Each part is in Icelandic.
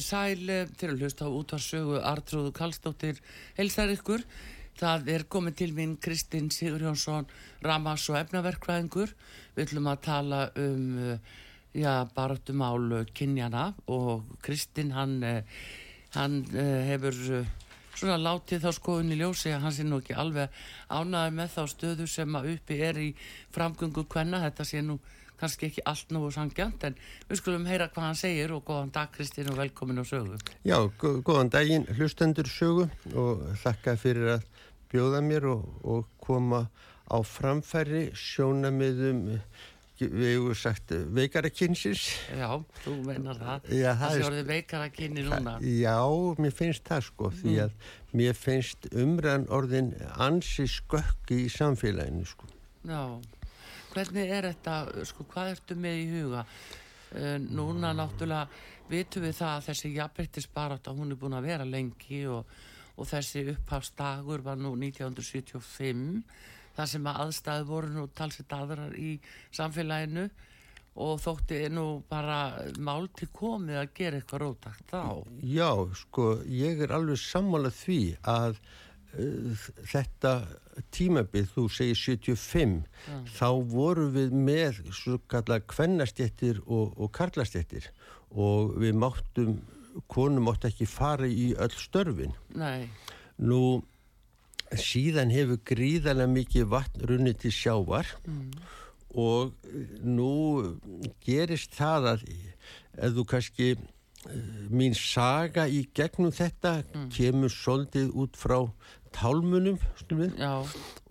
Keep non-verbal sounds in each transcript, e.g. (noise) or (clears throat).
Komið sæl til að hlusta á útvarsögu Artrúðu Kallstóttir helsar ykkur. Það er komið til mín Kristinn Sigur Jónsson, Ramas og efnaverkvæðingur. Við ætlum að tala um já, baráttumál kynjana og Kristinn hann, hann hefur svona látið þá skoðun í ljósi að hann sé nú ekki alveg ánaði með þá stöðu sem að uppi er í framgöngu hvenna. Þetta sé nú kannski ekki allt nógu sangjant en við skulum heyra hvað hann segir og góðan dag Kristinn og velkomin á sögu. Já, góðan daginn hlustendur sögu og þakka fyrir að bjóða mér og, og koma á framfæri sjónamiðum við hefum sagt veikarakynsins. Já, þú meinar það. Já, það sé orðið veikarakynni núna. Já, mér finnst það sko mm. því að mér finnst umræðan orðin ansi skökki í samfélaginu sko. Já. Hvernig er þetta, sko, hvað ertu með í huga? Uh, núna náttúrulega vitum við það að þessi jafnbryttisbaráta, hún er búin að vera lengi og, og þessi upphafstagur var nú 1975, þar sem að aðstæði voru nú talsitt aðrar í samfélaginu og þótti nú bara mál til komið að gera eitthvað rótakt þá. Já, sko, ég er alveg sammálað því að þetta tímabið, þú segir 75 ja. þá voru við með svo kallar kvennastjettir og, og karlastjettir og við máttum konum mátt ekki fara í öll störfin Nei. nú síðan hefur gríðarlega mikið vatn runni til sjávar mm. og nú gerist það að ef þú kannski mín saga í gegnum þetta mm. kemur svolítið út frá tálmunum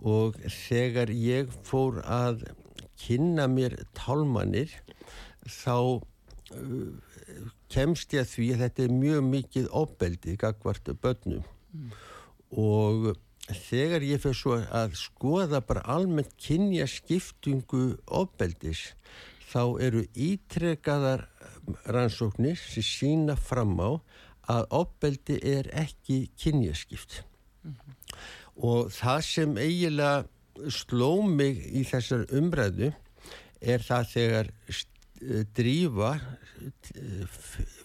og þegar ég fór að kynna mér tálmanir þá uh, kemst ég að því að þetta er mjög mikið óbeldi gagvart börnum. Mm. og þegar ég fyrir svo að skoða bara almennt kynja skiptungu óbeldis þá eru ítrekkaðar rannsóknir sem sína fram á að óbeldi er ekki kynjaskipt mm -hmm. og það sem eiginlega sló mig í þessar umræðu er það þegar eh, drífa eh,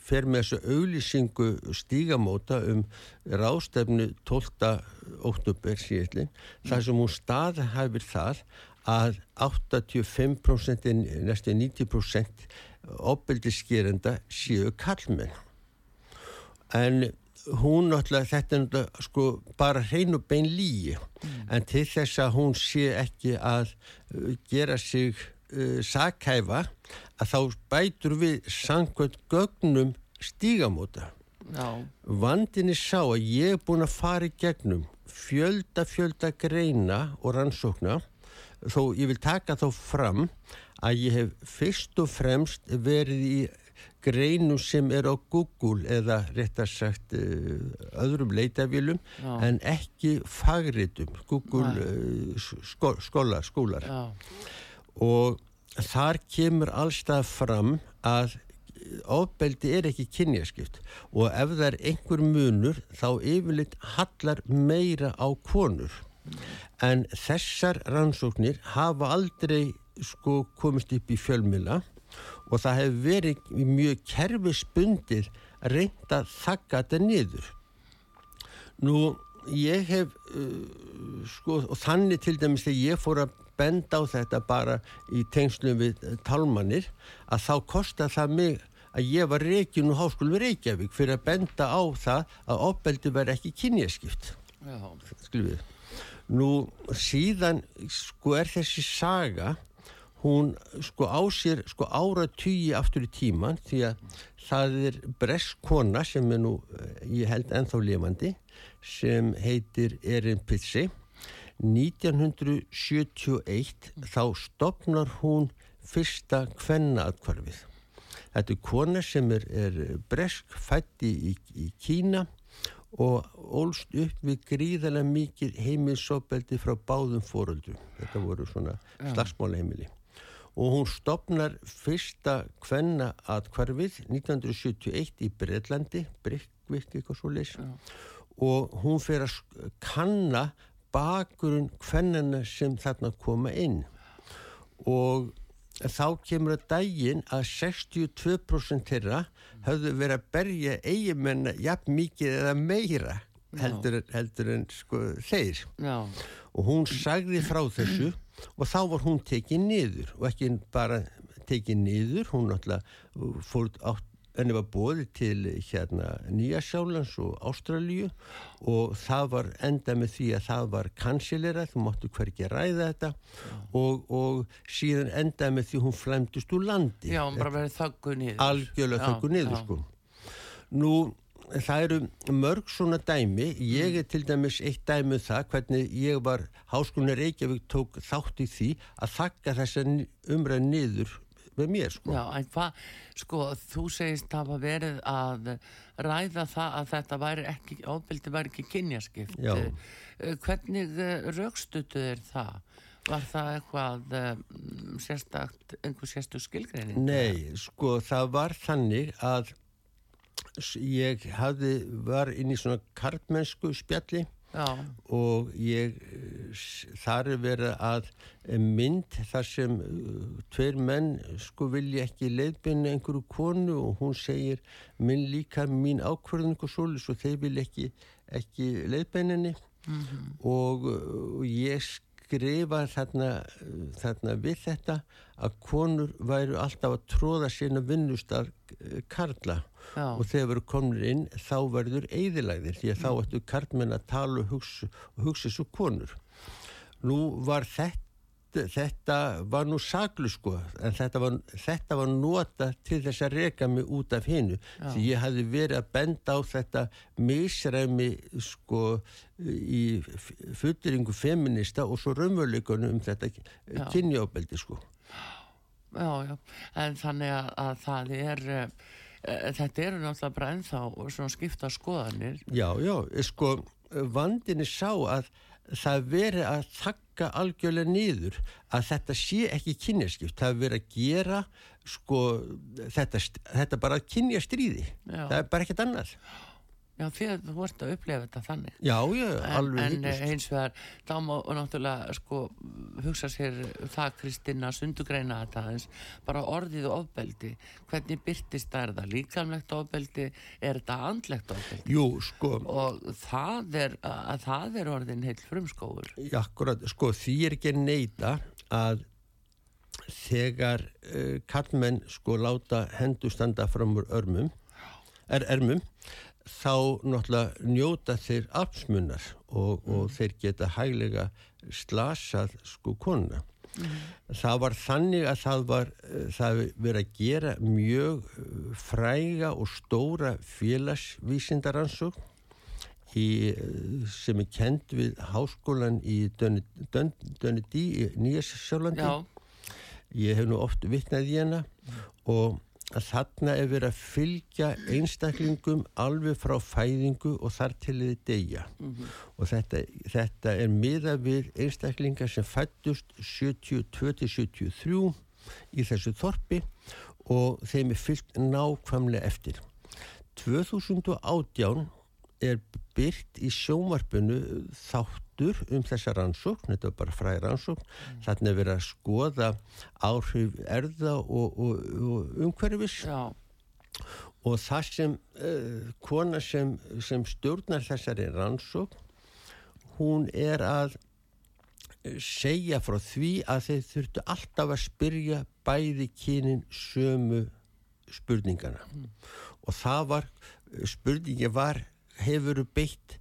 fer með þessu auglýsingu stígamóta um rástefnu 12. óttubur síðan, mm. þar sem hún staðhæfir það að 85% næstu 90% opbeldiskerenda séu kallmenn en hún náttúrulega þetta er sko bara hrein og bein líi mm. en til þess að hún sé ekki að uh, gera sig uh, sakhæfa að þá bætur við sangkvæmt gögnum stígamóta Já. vandinni sá að ég er búin að fara í gegnum fjölda fjölda greina og rannsókna þó ég vil taka þá fram að ég hef fyrst og fremst verið í greinu sem er á Google eða réttar sagt uh, öðrum leitafélum en ekki fagritum Google uh, skó, skóla, skólar. Já. og þar kemur allstað fram að ofbeldi er ekki kynjaskipt og ef það er einhver munur þá yfirleitt hallar meira á konur. En þessar rannsóknir hafa aldrei sko komist upp í fjölmila og það hefur verið mjög kerfisbundið reynda að þakka þetta niður. Nú ég hef uh, sko og þannig til dæmis þegar ég fór að benda á þetta bara í tengslum við talmannir að þá kosta það mig að ég var reygin og háskólu Reykjavík fyrir að benda á það að opbeldi verði ekki kynjaskipt. Skilfið nú síðan sko er þessi saga hún sko á sér sko ára tugi aftur í tíman því að það er breskona sem er nú ég held enþá lifandi sem heitir Erin Pitsi 1971 þá stopnar hún fyrsta kvennaatkvarfið Þetta er kona sem er, er bresk fætti í, í Kína og ólst upp við gríðarlega mikið heimilsopeldi frá báðum fóröldum. Þetta voru svona slagsmála heimili. Og hún stopnar fyrsta kvenna atkvarfið 1971 í Breitlandi, Brekkvik eitthvað svo leys. Og hún fer að kanna bakurinn kvennana sem þarna koma inn. Og þá kemur að daginn að 62% þeirra höfðu verið að berja eigimenn jafn mikið eða meira heldur, heldur en sko þeir Já. og hún sagði frá þessu og þá var hún tekið niður og ekki bara tekið niður hún náttúrulega fór átt henni var bóði til hérna Nýjasjálans og Ástralíu og það var enda með því að það var kansilerað, þú máttu hverki ræða þetta og, og síðan enda með því hún flæmdust úr landi. Já, hún bara verið þöggu niður. Algjörlega þöggu niður, já. sko. Nú, það eru mörg svona dæmi, ég er til dæmis eitt dæmi um það hvernig ég var, Háskólinu Reykjavík tók þátt í því að þakka þessa umræð niður með mér sko. Já, en hvað, sko, þú segist að hafa verið að ræða það að þetta væri ekki, ofbeldi væri ekki kynjaskipt. Já. Eh, hvernig eh, raukstutu er það? Var það eitthvað um, sérstakt, einhver sérstu skilgreining? Nei, sko, það var þannig að ég hafði, var inn í svona kartmennsku spjalli Já. og ég þar er verið að mynd þar sem uh, tveir menn sko vilja ekki leiðbynna einhverju konu og hún segir minn líka mín ákvörðun og solis og þeir vilja ekki, ekki leiðbynninni mm -hmm. og, og ég skrifa þarna, þarna við þetta að konur væru alltaf að tróða sína vinnustar uh, karla Já. og þegar verður komin inn þá verður eigðilæðir því að þá mm. ættu karlmenn að tala og hugsa, hugsa svo konur. Nú var þetta þetta var nú saglu sko en þetta var, þetta var nota til þess að reyka mig út af hinnu því ég hafi verið að benda á þetta misræmi sko í fulliringu feminista og svo raunveruleikunum um þetta kynjábeldi sko. Já, já, en þannig að, að það er Eh, þetta eru náttúrulega bara ennþá svona skipta skoðanir. Já, já, sko vandinni sá að það veri að þakka algjörlega niður að þetta sé ekki kynjaskipt það veri að gera sko þetta, þetta bara kynja stríði já. það er bara ekkert annað Já, fyrir þú vart að upplefa þetta þannig. Já, já, alveg en, en eins vegar, þá má náttúrulega sko hugsa sér það Kristina sundugreina þetta aðeins, bara orðið og ofbeldi. Hvernig byrtist það? Er það líkamlegt ofbeldi? Er það andlegt ofbeldi? Jú, sko. Og það er, að það er orðin heil frumskóður. Já, akkurat, sko, því er ekki neita að þegar uh, kallmenn sko láta hendur standa fram úr örmum, er ermum, þá náttúrulega njóta þeir afsmunnar og, mm. og þeir geta hæglega slasað sko konuna. Mm. Það var þannig að það var það verið að gera mjög uh, fræga og stóra félagsvísindaransók uh, sem er kend við háskólan í Dönnedí í Nýjarsjálflandi. Ég hef nú oft vittnað í hana mm. og að þarna er verið að fylgja einstaklingum alveg frá fæðingu og þar til þið deyja mm -hmm. og þetta, þetta er miða við einstaklingar sem fættust 72-73 í þessu þorpi og þeim er fylgt nákvæmlega eftir 2018 er byrt í sjómarpunu þátt rættur um þessa rannsókn, þetta er bara fræði rannsókn, mm. þannig að vera að skoða áhrif erða og, og, og umhverfis Já. og það sem uh, kona sem, sem stjórnar þessari rannsókn, hún er að segja frá því að þeir þurftu alltaf að spyrja bæði kynin sömu spurningana mm. og það var, spurningi var hefur beitt,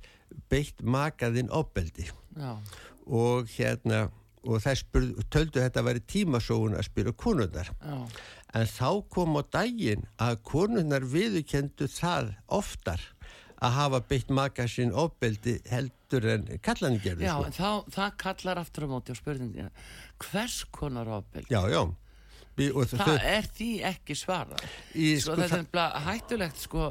beitt makaðinn opbeldi Já. og hérna og það spurð, töldu þetta að veri tímasóun að spyrja konundar Já. en þá kom á daginn að konundar viðukendu það oftar að hafa beitt maka sinn ofbeldi heldur en kallan gerði Já, sko. en þá, það kallar aftur á móti á spurningina hvers konar ofbeldi? já, já Það er því ekki svara sko, sko, þetta það- er bara hættulegt sko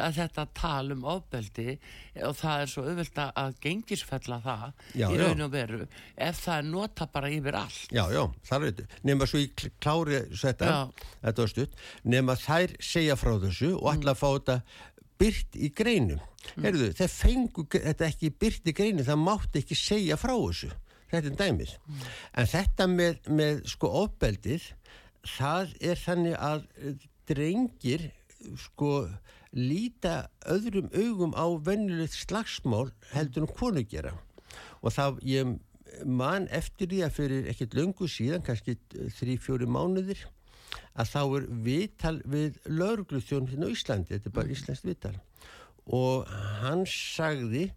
að þetta tal um ofbeldi og það er svo auðvelt að- gengisfella það Já, í raun og veru ef það er nota bara yfir allt Já, já, það er þetta. Nefn að svo í kl- klári þetta, þetta var stutt, nefn að þær segja frá þessu og ætla að fá þetta byrt í greinum. Mm. Herðu, þeir fengu gre- þetta ekki byrt í greinum, það mátti ekki segja frá þessu. Þetta er dæmið. En þetta með, með sko ofbeldið, það er þannig að eh, drengir sko líta öðrum augum á venjulegt slagsmál heldur um konu gera. Og það ég man eftir því að fyrir ekkert löngu síðan, kannski þrý, fjóri mánuðir að þá er viðtal við laurugluþjón hérna á Íslandi, þetta er bara íslenskt viðtal. Og hann sagði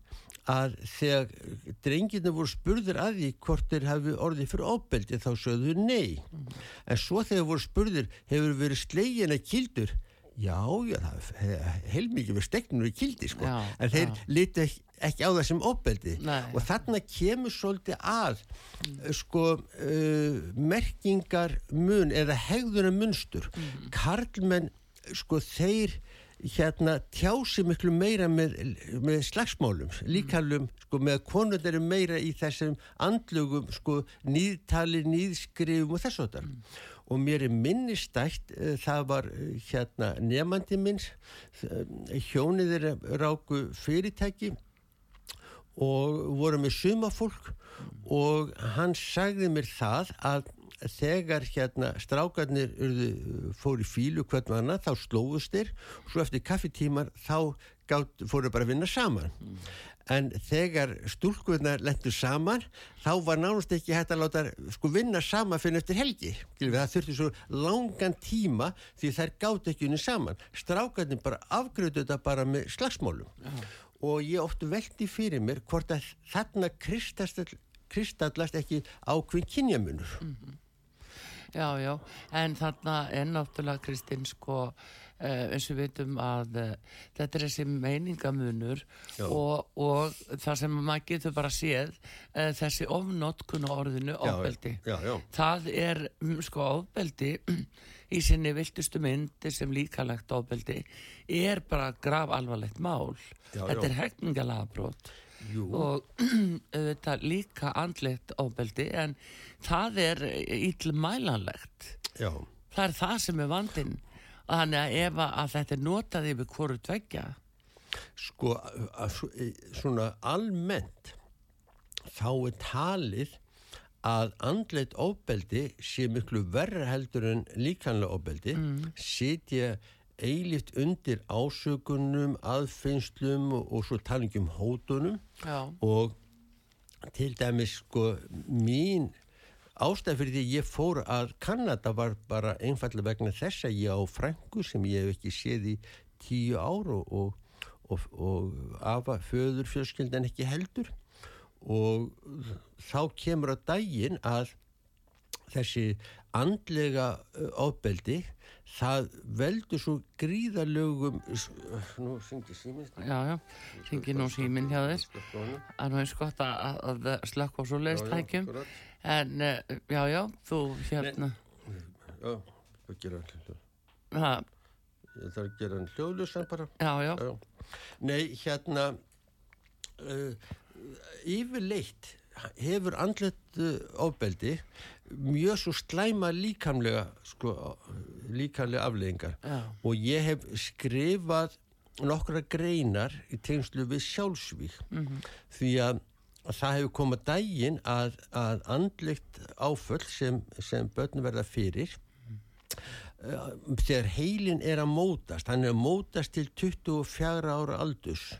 að þegar drengirna voru spurður að því hvort þeir hafi orðið fyrir óbeldi þá sögðu nei. En svo þegar voru spurður hefur verið slegin að kildur? Já, já, það heilmikið við steknur í kildi sko. Já, en þeir já. litu ekki, ekki á það sem óbeldi Nei. og þarna kemur svolítið að sko uh, merkingar mun eða hegðuna munstur karlmenn sko þeir hérna tjási miklu meira með, með slagsmálum líkalum sko með konur eru meira í þessum andlugum sko nýðtali, nýðskrifum og þess að það og mér er minnistætt uh, það var uh, hérna nefandi minns uh, hjónið er ráku fyrirtæki og voru með sumafólk og hann sagði mér það að þegar hérna strákarnir fóru í fílu hvern manna þá slóðust þeir. Og svo eftir kaffitímar þá gátt, fóru bara að vinna saman. En þegar stúlkunar lendur saman þá var nánast ekki hægt að láta sko vinna saman fyrir eftir helgi Skilur við, það þurfti svo langan tíma því þær gátt ekki unni saman. Strákarnir bara afgröðu þetta bara með slagsmálum. Og ég ofta veldi fyrir mér hvort að þarna kristast, kristallast ekki ákveðin kynjamunur Já, já, en þarna er náttúrulega Kristinn sko uh, eins og við veitum að uh, þetta er þessi meiningamunur Já. og, og það sem maður getur bara séð uh, þessi ofnotkun á orðinu ofbeldi. já, já. Það er mm, sko ofbeldi í sinni viltustu myndi sem líkalegt ofbeldi er bara graf alvarlegt mál. Já, þetta já. er hekningalagabrót Jú. og (clears throat) auðvitað líka andlegt ofbeldi en það er íllmælanlegt já, það er það sem er vandinn. Þannig að ef að þetta er notað yfir hvoru tveggja. Sko svona almennt þá er talið að andleitt ofbeldi sé miklu verra heldur en líkanlega ofbeldi. Mm. sitja eilíft undir ásökunum, aðfinnslum og svo talingum hótunum. Já, og til dæmis sko mín ástæð fyrir því ég fór að Kanada var bara einfallega vegna þess að ég á frængu sem ég hef ekki séð í tíu ár og, og, og, afa föður fjölskyldan ekki heldur. Og þá kemur á daginn að þessi andlega ofbeldi það veldur svo gríðalögum nú syngi síminn. Já, já ringi nú síminn hjá það er nú eins gott að, að slökk á svo leistækjum en eh, já, já, þú hérna Já, það gera hann það, Ég þarf að gera hann hljóðlusan bara. já, já, Já. Nei, hérna, uh, yfirleitt hefur andlet ofbeldi mjög svo slæma líkamlega, sko, líkamlega afleggingar. Og ég hef skrifað nokkra greinar í tengslu við sjálfsvík. -hmm. Því að það hefur komað dægin að, að andlikt áföll sem, sem börn verða fyrir uh, þegar heilin er að mótast, hann er að mótast til 24 ára aldus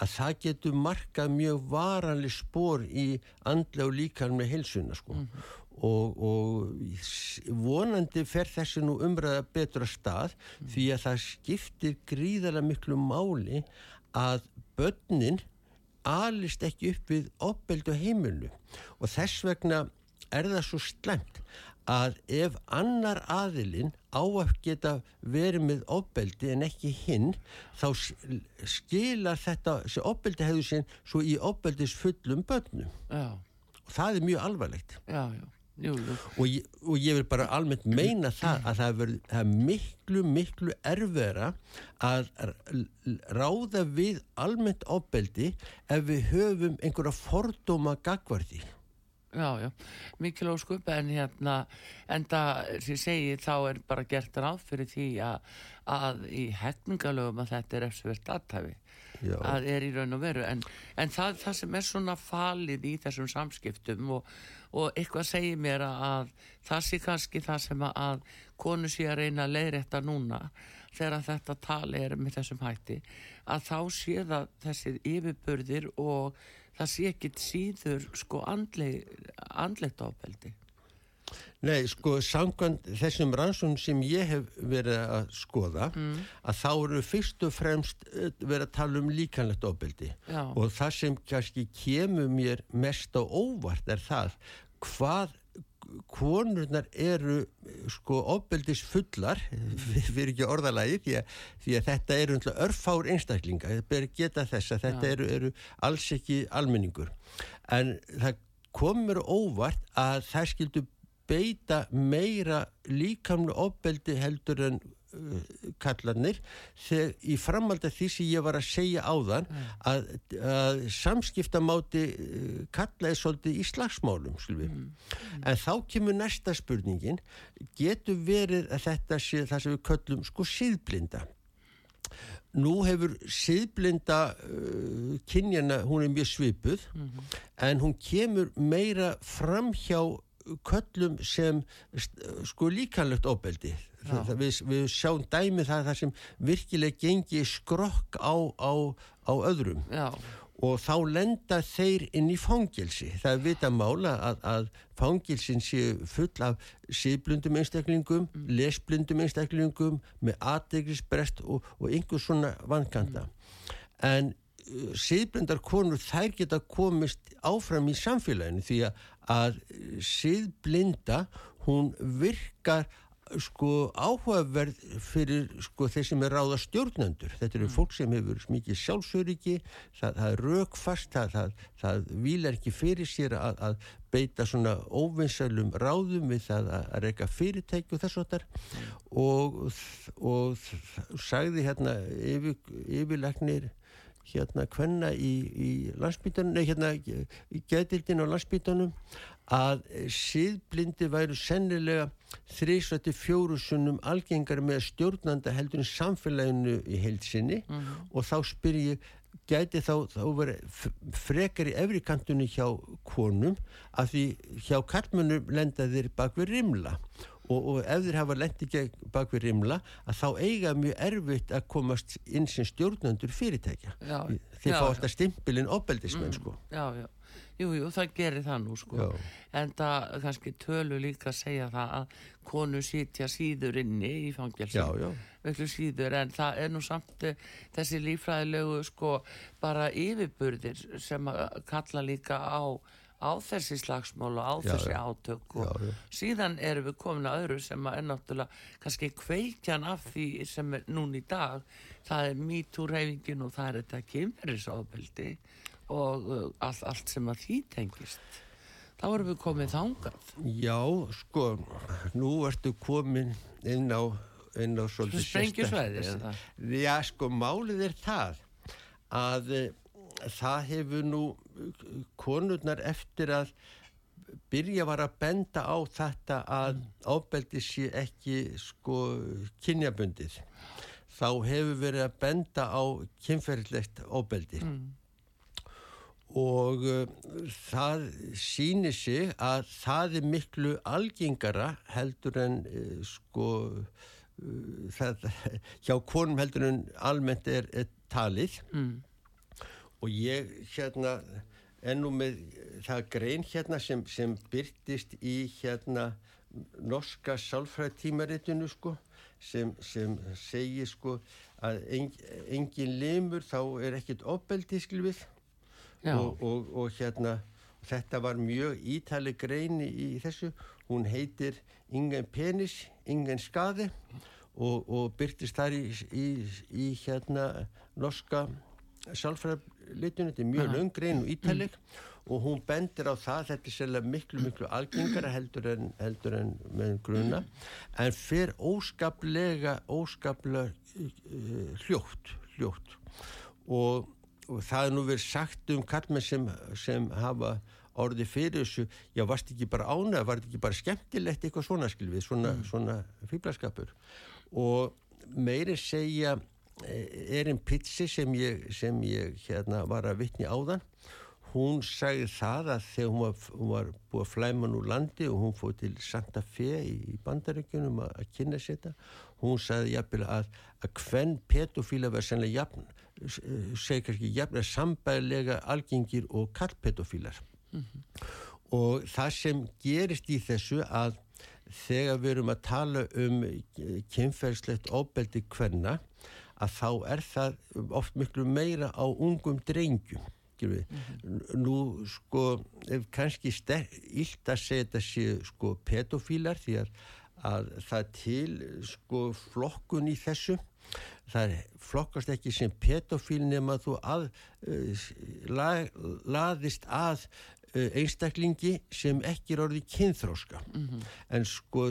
að það getur markað mjög varanli spór í andla og líkan með heilsuna sko mm -hmm. og, og vonandi fer þessi nú umræða betra stað mm -hmm. því að það skiptir gríðarlega miklu máli að börnin alist ekki upp við opbeldu heimilu og þess vegna er það svo slemt að ef annar aðilinn á að geta verið með opbeldi en ekki hinn þá skilar þetta opbeldi hefur sín svo í opbeldis fullum börnum já. og það er mjög alvarlegt já, já. Jú, jú. Og, ég, og ég vil bara almennt meina það að það er miklu miklu erfera að ráða við almennt opbeldi ef við höfum einhverja fordóma gagvarði Já, já, mikil óskup en hérna, en það sem ég segi þá er bara gert ráð fyrir því að, að í hefningalögum að þetta er efsvert aðtæfi að er í raun og veru. En, en það, það sem er svona falið í þessum samskiptum og, og eitthvað segir mér að það sé kannski það sem að konu sé að reyna að leiðrætta núna þegar þetta tali er með þessum hætti að þá sé það þessir yfirbörðir og það sé ekki síður sko andlegt ábeldi Nei, sko, samkvæmt þessum rannsókn sem ég hef verið að skoða mm. að þá eru fyrst og fremst eh, verið að tala um líkanlegt ofbeldi Já. og það sem kannski kemur mér mest á óvart er það hvað konurnar eru sko ofbeldis fullar (laughs) fyrir ekki orðalagi því að, því að þetta eru örfár einstaklinga, þetta ber geta þess að þetta eru, eru alls ekki almenningur en það komur óvart að það skildu beita meira líkamlega ofbeldi heldur en Uh, kallarnir þegar í framhald af því sem ég var að segja áðan mm. að, að samskiptamáti uh, kallaði svolítið í slagsmálum mm. en þá kemur næsta spurningin getur verið að þetta sé það sem við kallum sko síðblinda nú hefur síðblinda uh, kynjana, hún er mjög svipuð mm -hmm. en hún kemur meira fram hjá köllum sem sko líkanlegt óbeldi við, við sjáum dæmi það þar sem virkilega gengi skrokk á, á, á öðrum Já. og þá lenda þeir inn í fangilsi það er vita mála að, að fangilsin sé full af síðblundum einstaklingum, mm. lesblundum einstaklingum með aðdeglisbrest og, og einhvers svona vankanta mm. en síðblindar konur þær geta komist áfram í samfélaginu því að síðblinda hún virkar sko áhugaverð fyrir sko þeir sem er ráða stjórnendur þetta eru mm. fólk sem hefur mikið sjálfsöryggi það, það er raukfast það, það, það vilar ekki fyrir sér að, að beita svona óvinsælum ráðum við það að reyka fyrirtæki og þess og þar mm. og, og sagði hérna yfir, yfirlegnir hérna hvenna í, í landsbytunum, nei hérna í gætildin á landsbytunum að síðblindi væru sennilega þrísvætti fjórusunum algengar með stjórnanda heldur í samfélaginu í heilsinni mm -hmm. og þá spyr ég gæti þá, þá verið frekar í efrikantunni hjá konum að því hjá karlmönnum lenda þeir bak við rimla og, og ef þeir hafa lendið bak við rimla að þá eiga mjög erfitt að komast inn sem stjórnandur fyrirtækja. Já, þeir já, fá alltaf stimpilinn opbeldismenn mm, sko. Já, já, jú, jú, það gerir það nú sko, en það kannski tölu líka að segja það að konu sítja síður inni í fangelsi, veklu síður en það er nú samt eh, þessi lífræðilegu sko bara yfirburðir sem kalla líka á á þessi slagsmál og á já, þessi átök og já, síðan erum við komin að öðru sem er náttúrulega kannski kveikjan af því sem er núni í dag. Það er mítúrheifingin og það er þetta kemurisábeldi og uh, allt, allt sem að því tengist. Þá erum við komið þángað Já, sko nú ertu komin inn á inn á svolítið sprengjusvæði Já, sko, málið er það að það hefur nú konurnar eftir að byrja var að benda á þetta að ábeldi sé ekki sko kynjabundið þá hefur verið að benda á kynferðilegt ábeldi mm. og uh, það sýnir sig að það er miklu algengara heldur en uh, sko uh, það, hjá konum heldur en almennt er, er talið mm. Og ég hérna ennú með það grein hérna sem, sem byrtist í hérna norska sálfræðtímaritinu sko sem, sem segir sko að engin limur þá er ekkit opbeldi skilvið og, og, og hérna þetta var mjög ítali greini í þessu. Hún heitir Ingen penis, ingen skadi og, og byrtist þar í, í, í hérna norska sálfræðarlitinu, þetta er mjög löngrein og ítaleg og hún bendir á það þetta er sérlega miklu miklu algengara heldur en, heldur en með gruna en fyrir óskaplega óskaplega uh, hljótt hljótt. Og, og það er nú verið sagt um kallmenn sem, sem hafa orði fyrir þessu, já varst ekki bara ánað var þetta ekki bara skemmtilegt? Eitthvað svona skilvið, svona, mm. svona fýblaskapur og meiri segja er einn pitsi sem ég, sem ég hérna, var að vittni áðan hún sagði það að þegar hún var, hún var búið að flæma nú landi og hún fóð til Santa Fe í bandaríkunum að, kynna sér þetta hún sagði jafnvel að að hvern pedofíla verði sannlega jafn segi kannski jafn að sambæðilega algengir og kallpedofílar mm -hmm. og það sem gerist í þessu að þegar við erum að tala um kynferðslegt óbeldi hverna að þá er það oft miklu meira á ungum drengjum mm -hmm. nú sko ef kannski ílt að þetta séu sko pedofílar því að, að það til sko flokkun í þessu það flokkast ekki sem pedofíl nema þú að uh, la, laðist að einstaklingi sem ekki er orðið kynþróska mm -hmm. en sko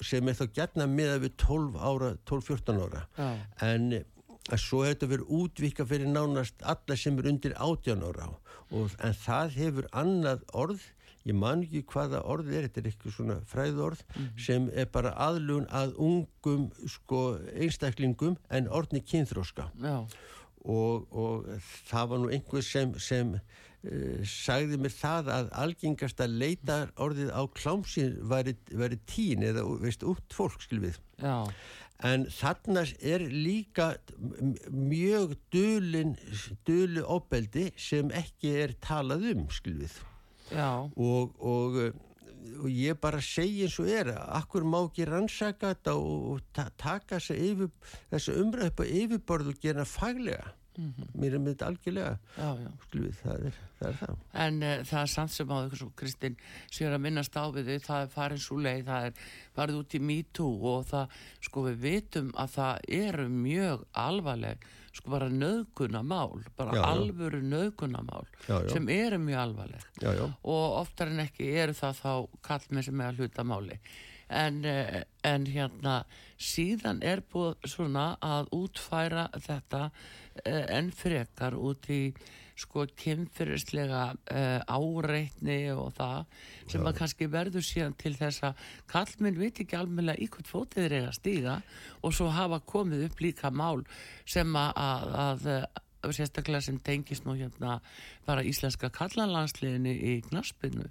sem er þá gætna með að við 12 ára 12-14 ára Já. en að svo hefur verið útvika fyrir nánast alla sem er undir 18 ára og, en það hefur annað orð ég man ekki hvaða orð er þetta er eitthvað svona fræðorð mm -hmm. sem er bara aðlugun að ungum sko, einstaklingum en orðni kynþróska og, og það var nú einhver sem, sem uh, sagði mér það að algengast að leita orðið á klámsin væri tín eða veist út fólk skilvið Já. En þarna er líka mjög dölin dölu óbeldi sem ekki er talað um skilvið og, og, og ég bara segi eins og er akkur má ekki rannsaka þetta og, og ta taka þessu umræðu upp á yfirborðu og gera faglega Mm -hmm. mér er með þetta algjörlega. Já, já. Skluð, það, er, það er það. En uh, það er samt sem á því Kristinn sér að minnast á við þau það er farin svo leið, það er farið út í MeToo og það, sko við vitum að það eru mjög alvarleg, sko bara nöðgunamál, bara já, alvöru nöðgunamál sem eru mjög alvarleg. Og oftar en ekki eru það þá kallmenn sem er að hluta máli. En, eh, en hérna síðan er búið svona að útfæra þetta enn frekar út í sko kynfyrirslega uh, áreitni og það sem að kannski verður síðan til þess að kallminn veit ekki alveg í hvort fótið er eiga stíga og svo hafa komið upp líka mál sem að, að, að sérstaklega sem tengist nú hérna bara íslenska kallanlandsliðinu í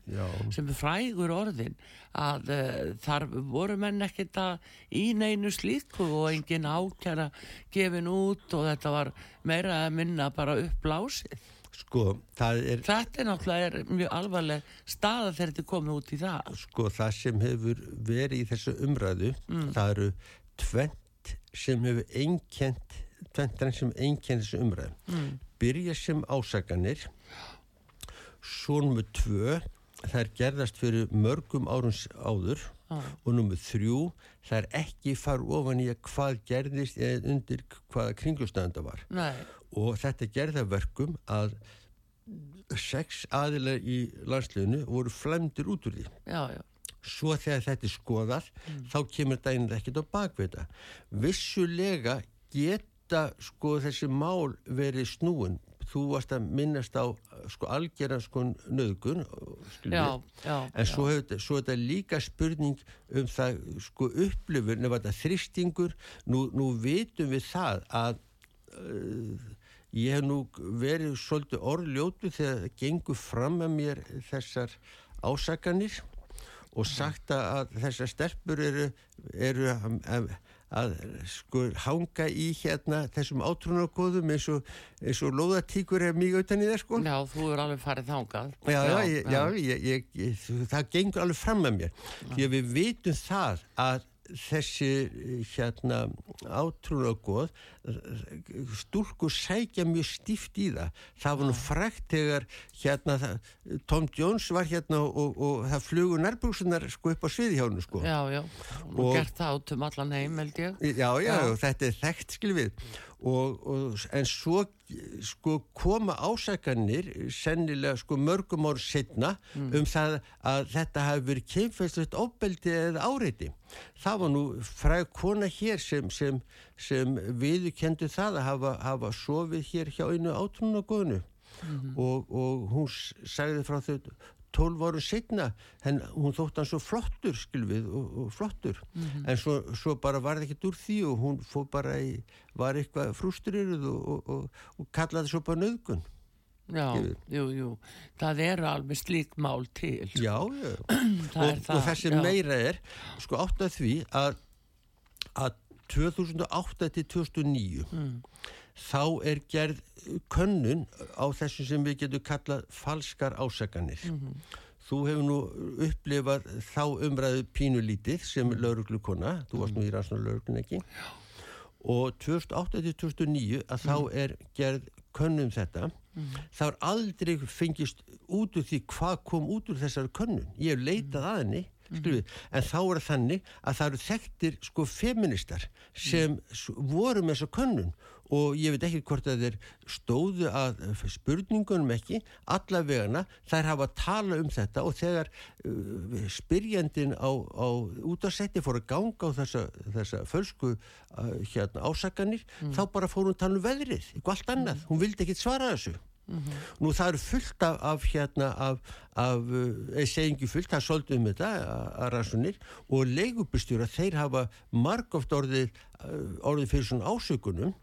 Já. sem er frægur orðin að uh, þar voru menn ekkert að í neinu slíku og engin ákjara gefin út og þetta var meira að minna bara uppblásið Sko, er, þetta er náttúrulega er mjög alvarleg staða þegar þetta komið út í það Sko, það sem hefur verið í þessu umræðu mm. það eru tvent sem hefur einkent tventran sem einkennir þessu umræðum mm. byrja sem ásaganir svo nummið tvö það er gerðast fyrir mörgum árums áður ah. og nummið þrjú það er ekki far ofan í að hvað gerðist eða undir hvaða kringustönda var Nei. og þetta gerða verkum að sex aðilar í landsleginu voru flemdir út úr því já, já. svo þegar þetta er skoðað mm. þá kemur dæginn ekkert á bakveita vissulega get geta sko þessi mál verið snúin? Þú varst að minnast á sko algjörðan sko nöðgun já, já, en svo er þetta líka spurning um það sko upplifur nefnum þetta þristingur nú, nú vitum við það að uh, ég hef nú verið svolítið orðljótu þegar það gengur fram að mér þessar ásakanir og sagt að þessar stelpur eru, eru að, að sko hanga í hérna þessum átrúnarkóðum eins og, og loðatíkur er mjög auðvitað í það sko. Já, þú er alveg farið þángað. Já, já, já, já ég, ég, það gengur alveg fram að mér. Því að við vitum það að þessi hérna átrúnagoð stúrku sækja mjög stíft í það. Það var nú frækt þegar hérna það, Tom Jones var hérna og, og það flugur nærbúksunar sko upp á hennu sko. Já, já, og, og gert það át um allan heim held ég. Já, já, já. þetta er þekkt skilfið og, og en svo sko koma ásækanir sennilega sko mörgum ár setna mm. um það að þetta hafi verið kemfæslegt óbeldi eða áreiti það var nú fræð kona hér sem, sem, sem viðkendu það að hafa, hafa sofið hér hjá einu átrúnagoðinu mm -hmm. og, og hún sagði frá þau 12 árum setna henn, hún þótt hann svo flottur skilvið og, og flottur. Mm -hmm. en svo, svo bara var það ekkert úr því og hún fór bara í, var eitthvað frústriruð og, og, og kallaði svo bara nöðgun Já, jú, jú, það eru alveg slík mál til. Já, já. (clears throat) Og, og þessi meira er sko átt að því að að 2008 til 2009 mm. Þá er gerð könnun á þessu sem við getum kallað falskar ásaganir mm -hmm. þú hefur nú upplifað þá umræðu pínulítið sem mm. lauruglukona, þú varst nú í rannsóna lauruglun ekki og 2008-2009 að þá mm. er gerð könnum þetta mm. þá er aldrei fengist út úr því hvað kom út úr þessari könnun ég hef leitað að henni Skrifið. en þá er þannig að það eru þekktir sko feministar sem voru með þessu könnun og ég veit ekki hvort að þeir stóðu að spurningunum ekki allavegana þær hafa að tala um þetta og þegar uh, spyrjandin á, á útasetti fór að ganga á þessa, þessa fölsku uh, hérna, ásakanir mm. þá bara fór hún tala um veðrið, eitthvað allt annað, mm. hún vildi ekki svara þessu Mm -hmm. Nú það eru fullt af, af hérna af, af eða eh, segingi fullt, það er svolítið um þetta að rannsónir og leigubustjóra þeir hafa margóft orðið eh, orðið fyrir svona ásökunum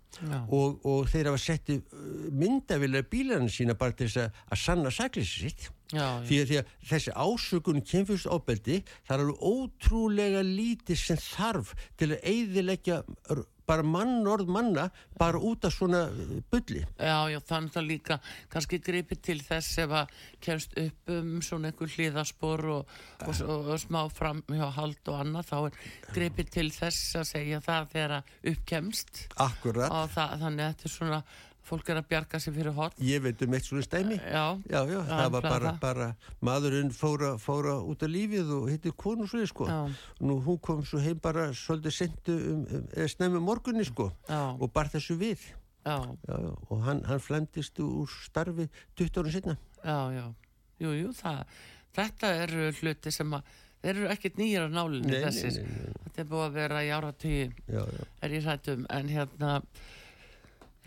og, og þeir hafa settið eh, myndavilega bílarna sína bara til þess að sanna sakleysi sitt Já, því, að, því að þessi ásökun kynfyrst ábeldi það er alveg ótrúlega lítið sem þarf til að eiðilegja bara mann orð manna bara út af svona uh, bulli. Já, já, þannig að líka kannski gripi til þess ef að kemst upp um svona einhver hliðaspor og, og, og, og smá fram hjá hald og annað, þá er gripi til þess að segja það þegar að uppkemst Akkurat. Og það, þannig að þetta er svona fólk er að bjarga sér fyrir hot ég veit um eitt svona stæmi já, já, já það var bara, bara maðurinn fóra, fóra út af lífið og hittir konu svo sko. nú hún kom svo heim bara svolítið sendu um, um, eða snemmi morgunni sko og bar þessu við. Og hann, hann flemdist úr starfi 20 árum setna já, já, jú, jú, það þetta eru hluti sem að þeir eru ekkert nýjir á nálinni þessir þetta er búið að vera í áratíð er ég sættum en hérna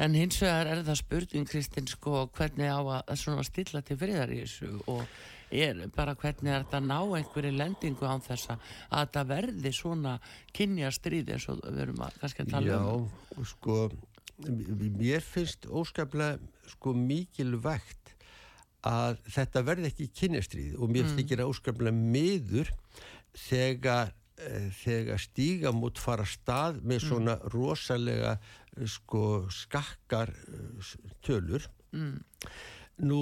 En hins vegar er það spurning Kristinn sko hvernig á að svona stilla til friðar í þessu og er bara hvernig er þetta að ná einhverju lendingu án þessa að það verði svona kynja stríð eins og við erum að kannski að tala Já, um. Já, sko mér finnst óskaplega sko mikilvægt að þetta verði ekki kynjastríð og mér mm. ekki óskaplega miður þegar þegar stígamút fara stað með mm. svona mm. rosalega eh, sko skakkar eh, tölur mm. nú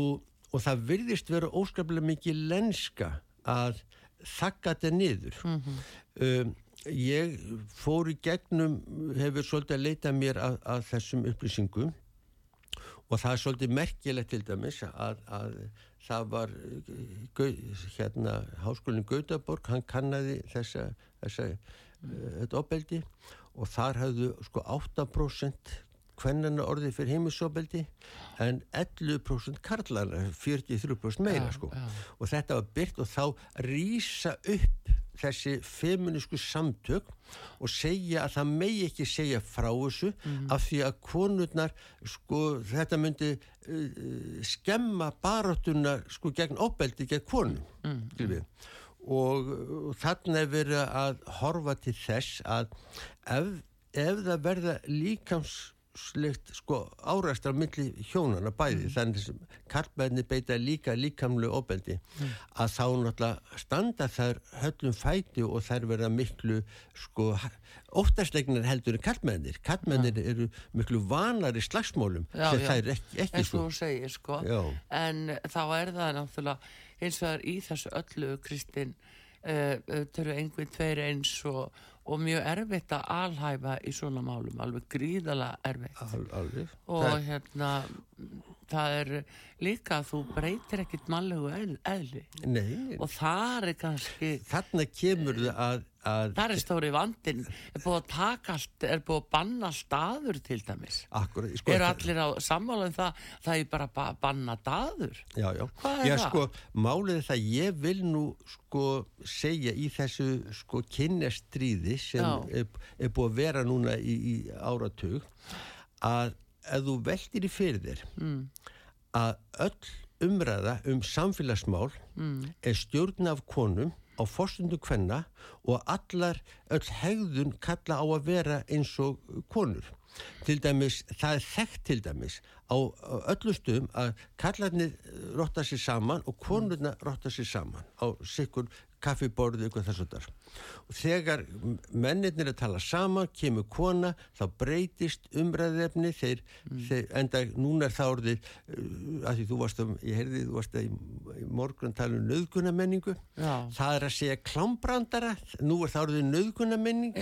og það virðist vera óskaplega mikið lenska að þakka þetta niður mm -hmm. um, ég fór í gegnum hefur svolítið að leita mér að, að þessum upplýsingum og það er svolítið merkilegt til dæmis að, að það var hérna háskólinn Gautaborg, hann kannadi þessa, þessa mm. þetta opbeldi og þar hafðu sko 8% hvennana orði fyrir heimisopbeldi en 11% karlana 43% meira sko og þetta var byrkt og þá rýsa upp þessi feminísku samtök og segja að það megi ekki segja frá þessu mm. af því að konurnar sko þetta myndi uh, skemma baráttuna sko gegn óbeldi gegn konum mm. og, og þarna er verið að horfa til þess að ef, ef það verða líkams slikt sko áræstar milli hjónana bæði mm. þannig sem karlmenni beita líka líkamlu ofbeldi mm. að þá náttúrulega standa þær höllum fæti og þær verða miklu sko óttastlegnar heldur en karlmennir karlmennir ja. eru miklu vanari slagsmólum já, sem já. þær ekki, ekki svo segir, sko. en þá er það náttúrulega eins og það er í þessu öllu Kristinn uh, þau eru einhvern tveir eins og og mjög erfitt að alhæfa í svona málum, alveg gríðala erfitt Al, alveg. og það... hérna það er líka að þú breytir ekkit mannlegu eðli Nei. og það er kannski þarna kemur þau Að það er stóri vandin er búið að taka allt, er búið að banna staður til dæmis? Akkurat, sko, er allir á sammálaðum það það er bara að banna staður? Já, já, já sko, málið er það ég vil nú sko segja í þessu sko kynnestriði sem er, er búið að vera núna í, í áratug að ef þú veldir í fyrir þér mm. að öll umræða um samfélagsmál mm. er stjórn af konum á fórstundu kvenna og allar öll hegðun kalla á að vera eins og konur. Til dæmis, það er þekkt til dæmis á öllu stöðum að kallarnir rotta sér saman og konurna rotta sér saman á sikkur kaffiborðu ykkur þess að þar og þegar menninir að tala saman kemur kona, þá breytist umræðefni þeir, mm. þeir enda, núna er það orðið uh, að því þú varst að, ég heyrði þú varst að í, í morgun tala um nöðgunamenningu það er að segja klámbrandara nú er það orðið nöðgunamenning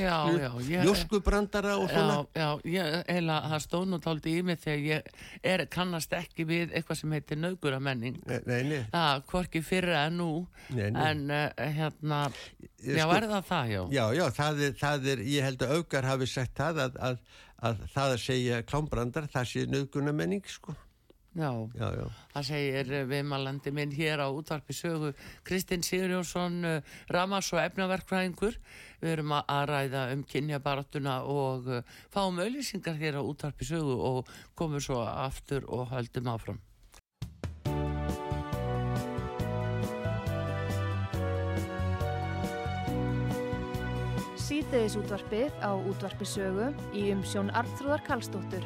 jóskubrandara og svona. Já, já, ég, heila, það stóð nú tóldi í mig þegar ég er, kannast ekki við eitthvað sem heitir nöðgunamenning það, hvorki fyrra en nú. Nei, nei. en uh, hérna já, sko, er það það, já? Já, já, það er, það er ég held að augar hafi sagt það að, að, að það að segja klámbrandar, það sé nöðgunamenning, sko. Já, já, já, það segir viðmalandi minn hér á útvarpi sögu Kristinn Sigurjónsson uh, Ramas og efnaverkvæðingur við erum að ræða um kynjabaratuna og uh, fáum auðlýsingar hér á útvarpi sögu og komum svo aftur og höldum áfram síðdeðis útvarpið á útvarpisögu í umsjón Arnþróðar Karlsdóttur.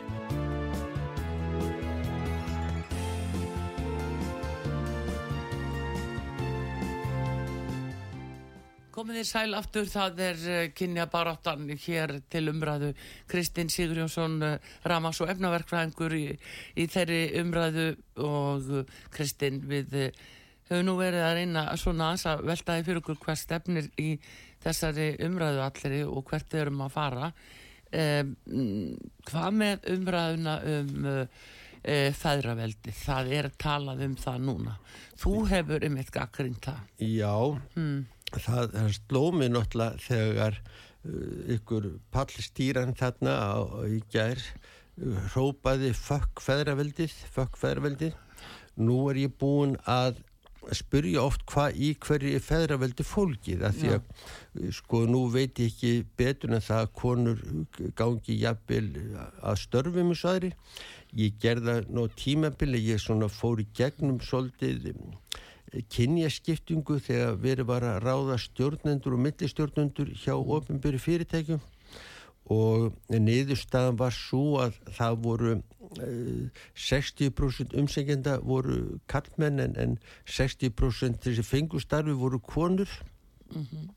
Komið þér sæl aftur, það er uh, kynja baráttan hér til umræðu Kristinn Sigurjónsson, uh, Ramas og efnaverkfræðingur í, í þeirri umræðu og uh, Kristinn við höfum nú verið að reyna svona að veltaði fyrir okkur hvað stefnir í þessari umræðu allir og hvert við erum að fara um, hvað með umræðuna um uh, uh, fæðraveldi það er talað um það núna. Þú hefur um eitt gaggrind það. Já, mm. það, það sló mig náttúrulega þegar uh, ykkur pallstýran þarna á, í gær hrópaði fökk fæðraveldið fökk fæðraveldið nú er ég búin að spurja oft hvað í hverju er feðraveldi fólkið að því að Já. sko nú veit ég ekki betur en það að konur gangi jafnvel að störfum og aðri ég gerða ná tímabili ég svona fór í gegnum svolítið eh, kynjaskiptingu þegar verið var að ráða stjórnendur og millistjórnendur hjá ofinbyrju fyrirtækjum og niðurstaðan var svo að það voru 60% umsengjenda voru kallmenn en, en 60% þessi fengustarfi voru konur. Mm -hmm.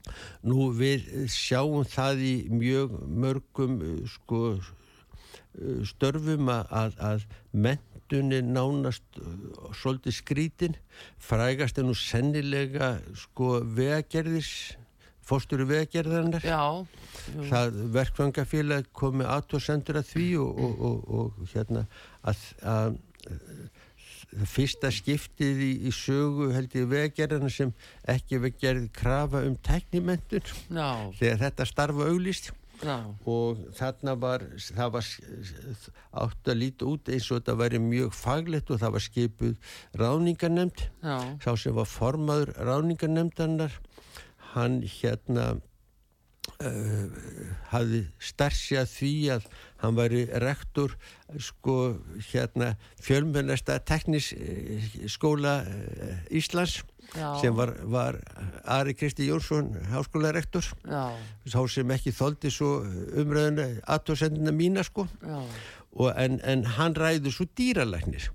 nú við sjáum það í mjög mörgum sko störfum að, að mentunni nánast svolítið skrítin. Frægast er nú sennilega sko vegagerðis fósturu vegagerðarinnar það verkfangafélag komi aðtóðsendur að því og, og, og, og hérna að, að, fyrsta skiptið í, í sögu held ég vegagerðarna sem ekki veið gerð krafa um teknimentun þegar þetta starfa auglist Já. og þarna var það var átt að líta út eins og þetta væri mjög faglegt og það var skipuð ráningarnemnd sá sem var formaður ráningarnemndanar hann hérna uh, hafði starfsjað því að hann væri rektor sko hérna fjölmennasta teknisskóla uh, Íslands Já. sem var, var Ari Kristi Jónsson háskólarektor. Sá sem ekki þóldi svo umröðuna aðtóðsendina mína sko. En, en hann ræður svo dýralæknir.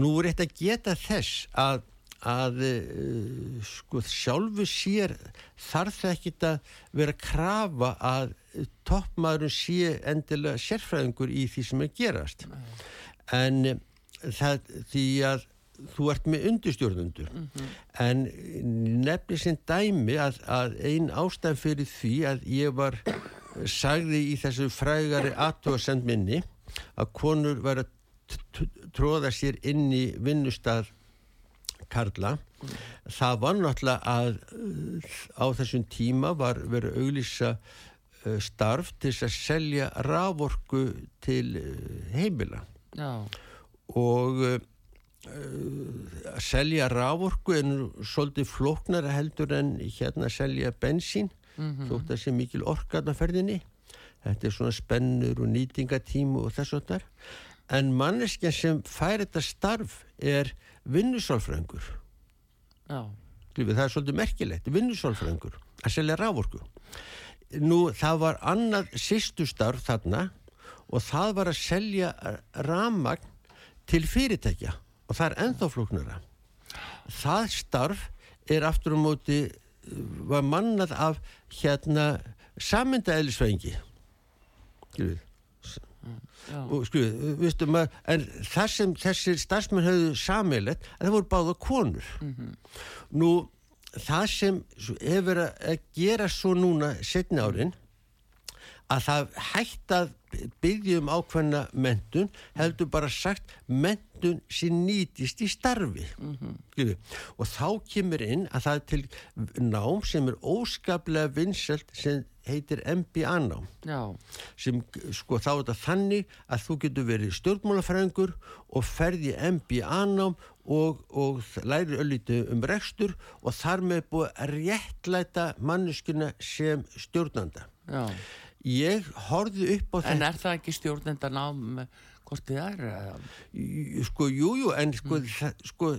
Nú er þetta geta þess að að uh, sko sjálfu sér þarf það ekki að vera að krafa að toppmaðurinn sé endilega sérfræðingur í því sem er gerast en uh, það því að þú ert með undurstjórnundur mm -hmm. en nefnir sem dæmi að, að ein ástæð fyrir því að ég var sagði í þessu frægari aðtóðsend minni að konur var að tróða sér inn í vinnustad Karla mm. það var náttúrulega að uh, á þessum tíma var verið auglýsa uh, starf til að selja raforku til uh, heimila Já. og að selja raforku en svolítið flóknara heldur en hérna að selja bensín mm -hmm. þótt að sé mikil orkaðnaferðinni þetta er svona spennur og nýtingatímu og þess og þar en manneskja sem fær þetta starf er vinnusálfrængur. Það er svolítið merkilegt vinnusálfrængur að selja rávorku nú það var annað sýstu starf þarna og það var að selja ramagn til fyrirtækja og það er enþá flóknara. Það starf er aftur á um móti var mannað af hérna samindaeðlisvengi skiljuð og skriðu, viðstu maður en það sem þessir starfsmenn höfðu samilegt, það voru báða konur mm -hmm. nú það sem hefur að gera svo núna setni árin að það hægt að byggja um ákveðna mentun heldur bara sagt mentun sem nýtist í starfi mm -hmm. og þá kemur inn að það er til nám sem er óskaplega vinnselt sem heitir MBA nám Já. sem sko þá er þetta þannig að þú getur verið stjórnmálafræðingur og ferði MBA nám og, og læri öllítið um rekstur og þar með búið að réttlæta manneskuna sem stjórnanda. Já. Ég horfið upp á þetta En er það ekki stjórnendan á hvort þið er? Sko, jújú, jú, en sko, mm. sko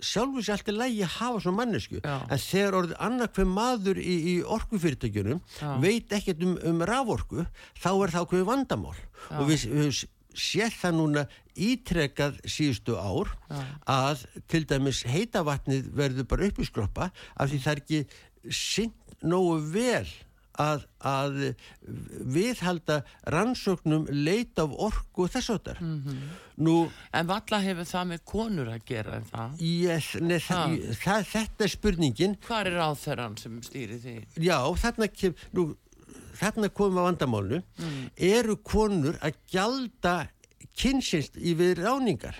sjálfur sér alltaf lægi að hafa svona mannesku, Já. en þegar orðið annarkveð maður í, í orkufyrirtækjunum veit ekkert um, um raforku þá er það okkur vandamál Já. og við, við séð það núna ítrekað síðustu ár Já. að til dæmis heitavatnið verður bara upp í skroppa af því það er ekki synd nógu vel að, að viðhalda rannsóknum leit af orku þess að þar mm -hmm. En valla hefur það með konur að gera en það? Yes, nei, það, það, þetta er spurningin Hvað er áþöran sem stýri því? Já, þarna, kem, nú, þarna komum við að vandamálnu mm. eru konur að gjalda kynsinst í við ráningar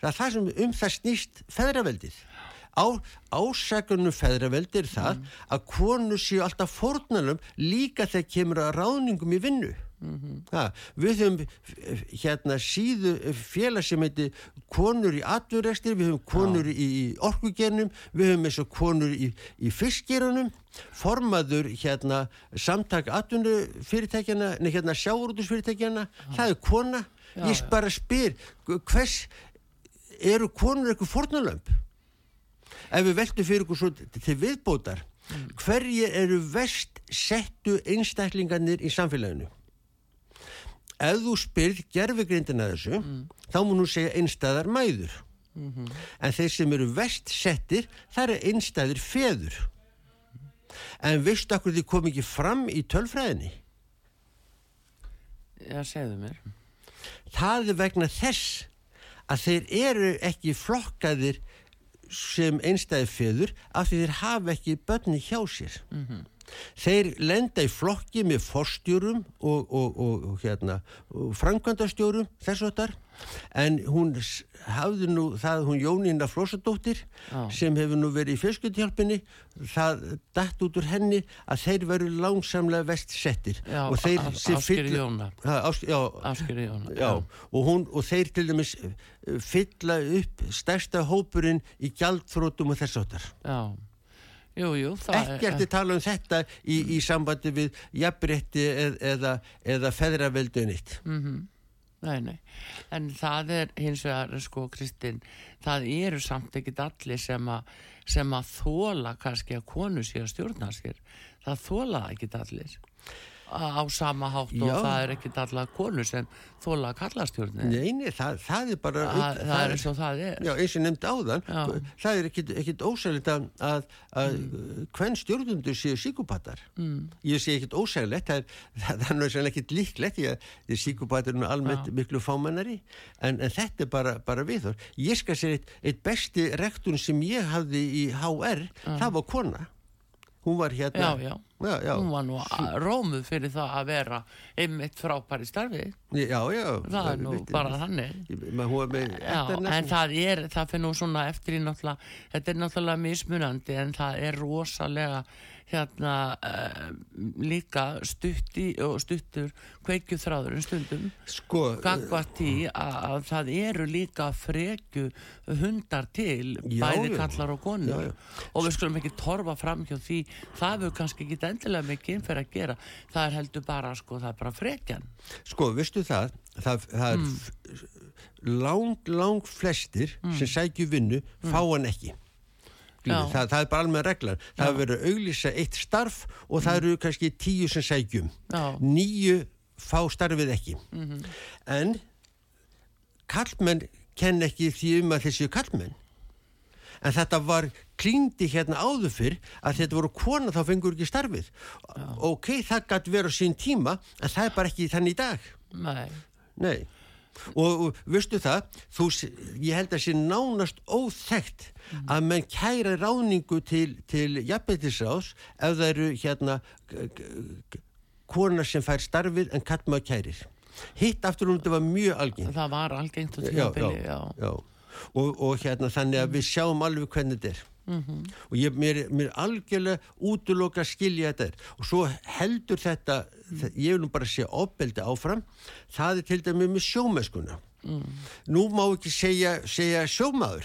það er það sem um það snýst feðraveldið Á, ásakunum feðraveld er það mm. að konur séu alltaf fornalum líka þegar kemur að ráðningum í vinnu mm -hmm. ha, við höfum hérna síðu félag sem heitir konur í atverðrestir, við höfum konur ja. í, í orkugernum, við höfum eins og konur í, í fiskgerunum formaður hérna samtak atvinnufyrirtækjana, nei hérna sjáurútusfyrirtækjana, ja. það er kona ja, ég bara spyr, hvers eru konur eitthvað fornalömp ef við veltum fyrir okkur svo til viðbótar mm. hverjir eru vest settu einstaklingarnir í samfélaginu ef þú spyrð gerfugrindina þessu mm. þá múið nú segja einstæðar mæður mm -hmm. en þeir sem eru vest settir það eru einstæðir feður en vistu okkur þið kom ekki fram í tölfræðinni Já, segðu mér Það er vegna þess að þeir eru ekki flokkaðir sem einstæði feður af því þeir hafa ekki börni hjá sér mm -hmm. Þeir lenda í flokki með forstjórum og, og, og, og hérna, framkvæmdastjórum þess og þar en hún hafði nú það hún Jónína Flósadóttir ah. sem hefur nú verið í fjöskutjálpunni það dætt út úr henni að þeir veru langsamlega vestsettir. Já, og þeir áskeri Jóna áskeri Jóna já, og, hún, og þeir til dæmis eh, fylla upp stærsta hópurinn í gjaldfrótum og þess áttar já Jú, jú, ekkert er tala um þetta í, í sambandi við jafnrétti eð, eða, eða feðraveldunnitt mm -hmm. Nei, nei, en það er hins vegar, sko, Kristinn, það eru samt ekkit allir sem, a, sem að þóla kannski að konu sé að stjórna sér, það þóla ekkit allir. Á sama hátt Já. og það er ekkit allar konur sem þóla kallastjórnir Neini, það, það er bara það, það er eins og það er Já, eins og nefndi áðan, Já. það er ekkit ósæðilegt að, að, að hvern stjórnundur séu síkupatar. Mm. Ég sé ekkit ósæðilegt, það er, náttúrulega ekkit líklegt, því að síkupatar er nú almennt miklu fámennari, en, en þetta er bara, bara viðhor. Ég skal segja eitt, eitt besti rektun sem ég hafði í HR, það var kona. Hún var hérna... Já, já. Já, já. hún var nú rómuð fyrir það að vera einmitt frábæri starfi Já, já. það er nú bara þannig en það er, það fyrir nú svona eftir í náttúrulega, þetta er náttúrulega mismunandi en það er rosalega hérna uh, líka stutti og stuttur kveikju þráður stundum. Sko... gagvart í að, að það eru líka frekju hundar til Já, bæði kallar og konur. Já, já. og við skulum ekki torfa fram hjá því það hefur kannski ekki endilega mikið innferð að gera. Það er heldur bara sko, það er bara frekjan. Sko, veistu það, það, það er mm. lang, lang flestir sem sækju vinnu fá hann ekki. Já. Það, það er bara alveg reglan. Það er verið að auglýsa eitt starf og það eru kannski tíu sem. Já. Níu fá starfið ekki. En kallmenn kenn ekki því um að þessi kallmenn. En þetta var klingdi hérna áður fyrr að þetta voru kona þá fengur ekki starfið. Ok, það gæti verið á sín tíma en það er bara ekki þannig í dag. Nei, Nei. Og, og veistu það, þú, ég held að sé nánast óþekkt að menn kæra ráningu til, til jafnbeitisráðs ef það eru hérna konar sem fær starfið en kall maður kærir. Hitt aftur um þetta var mjög algengt. það var algengt Já, tímabili já, já. já. Og, og hérna þannig að við sjáum alveg hvernig þetta er. og ég, mér, mér algjörlega útuloka að skilja þetta er. Og svo heldur þetta þe- ég vil nú bara sé ofbeldi áfram. Það er til dæmi með sjómennskuna nú má ekki segja, segja sjómaður.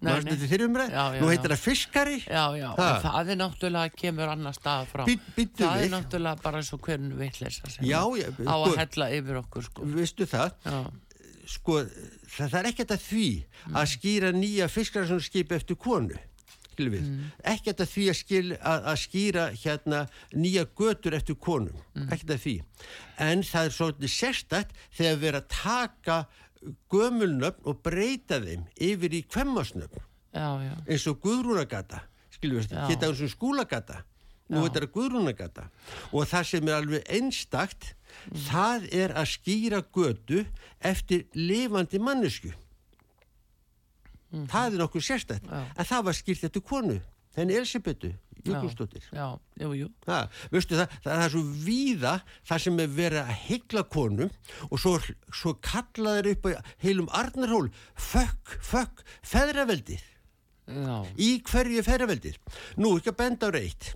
Nú heitir það fiskari? Já, já, en það er náttúrulega kemur annar stað frá. Bí- bíddu Það við. er náttúrulega bara svo hvernig vitleisa sem Já, á já, að sko- hella yfir okkur sko. veistu það? Já, sko, það, það er ekkert að því að skýra nýja fiskararsonskip eftir konu skilur við, ekkert að því að, skil, að, að skýra hérna nýja götur eftir konum, ekkert að því. En það er svolítið sérstætt þegar við erum að taka gömulnöfn og breyta þeim yfir í kvemmasnöfn. Eins og Guðrúnagata skilur við, Já. geta eins og skúlagata. Nú þetta er Guðrúnagata og það sem er alveg einstakt það er að skýra götu eftir lifandi mannesku það er nokkuð sérstætt en það var skýrt eftir konu jú, jú. Ha, veistu það, það, er svo víða það sem er verið að hyggla konum og svo, svo kallaður upp heilum Arnarhól fökk, fökk, feðraveldið. Já, í hverju ferraveldir nú ekki að benda á reitt.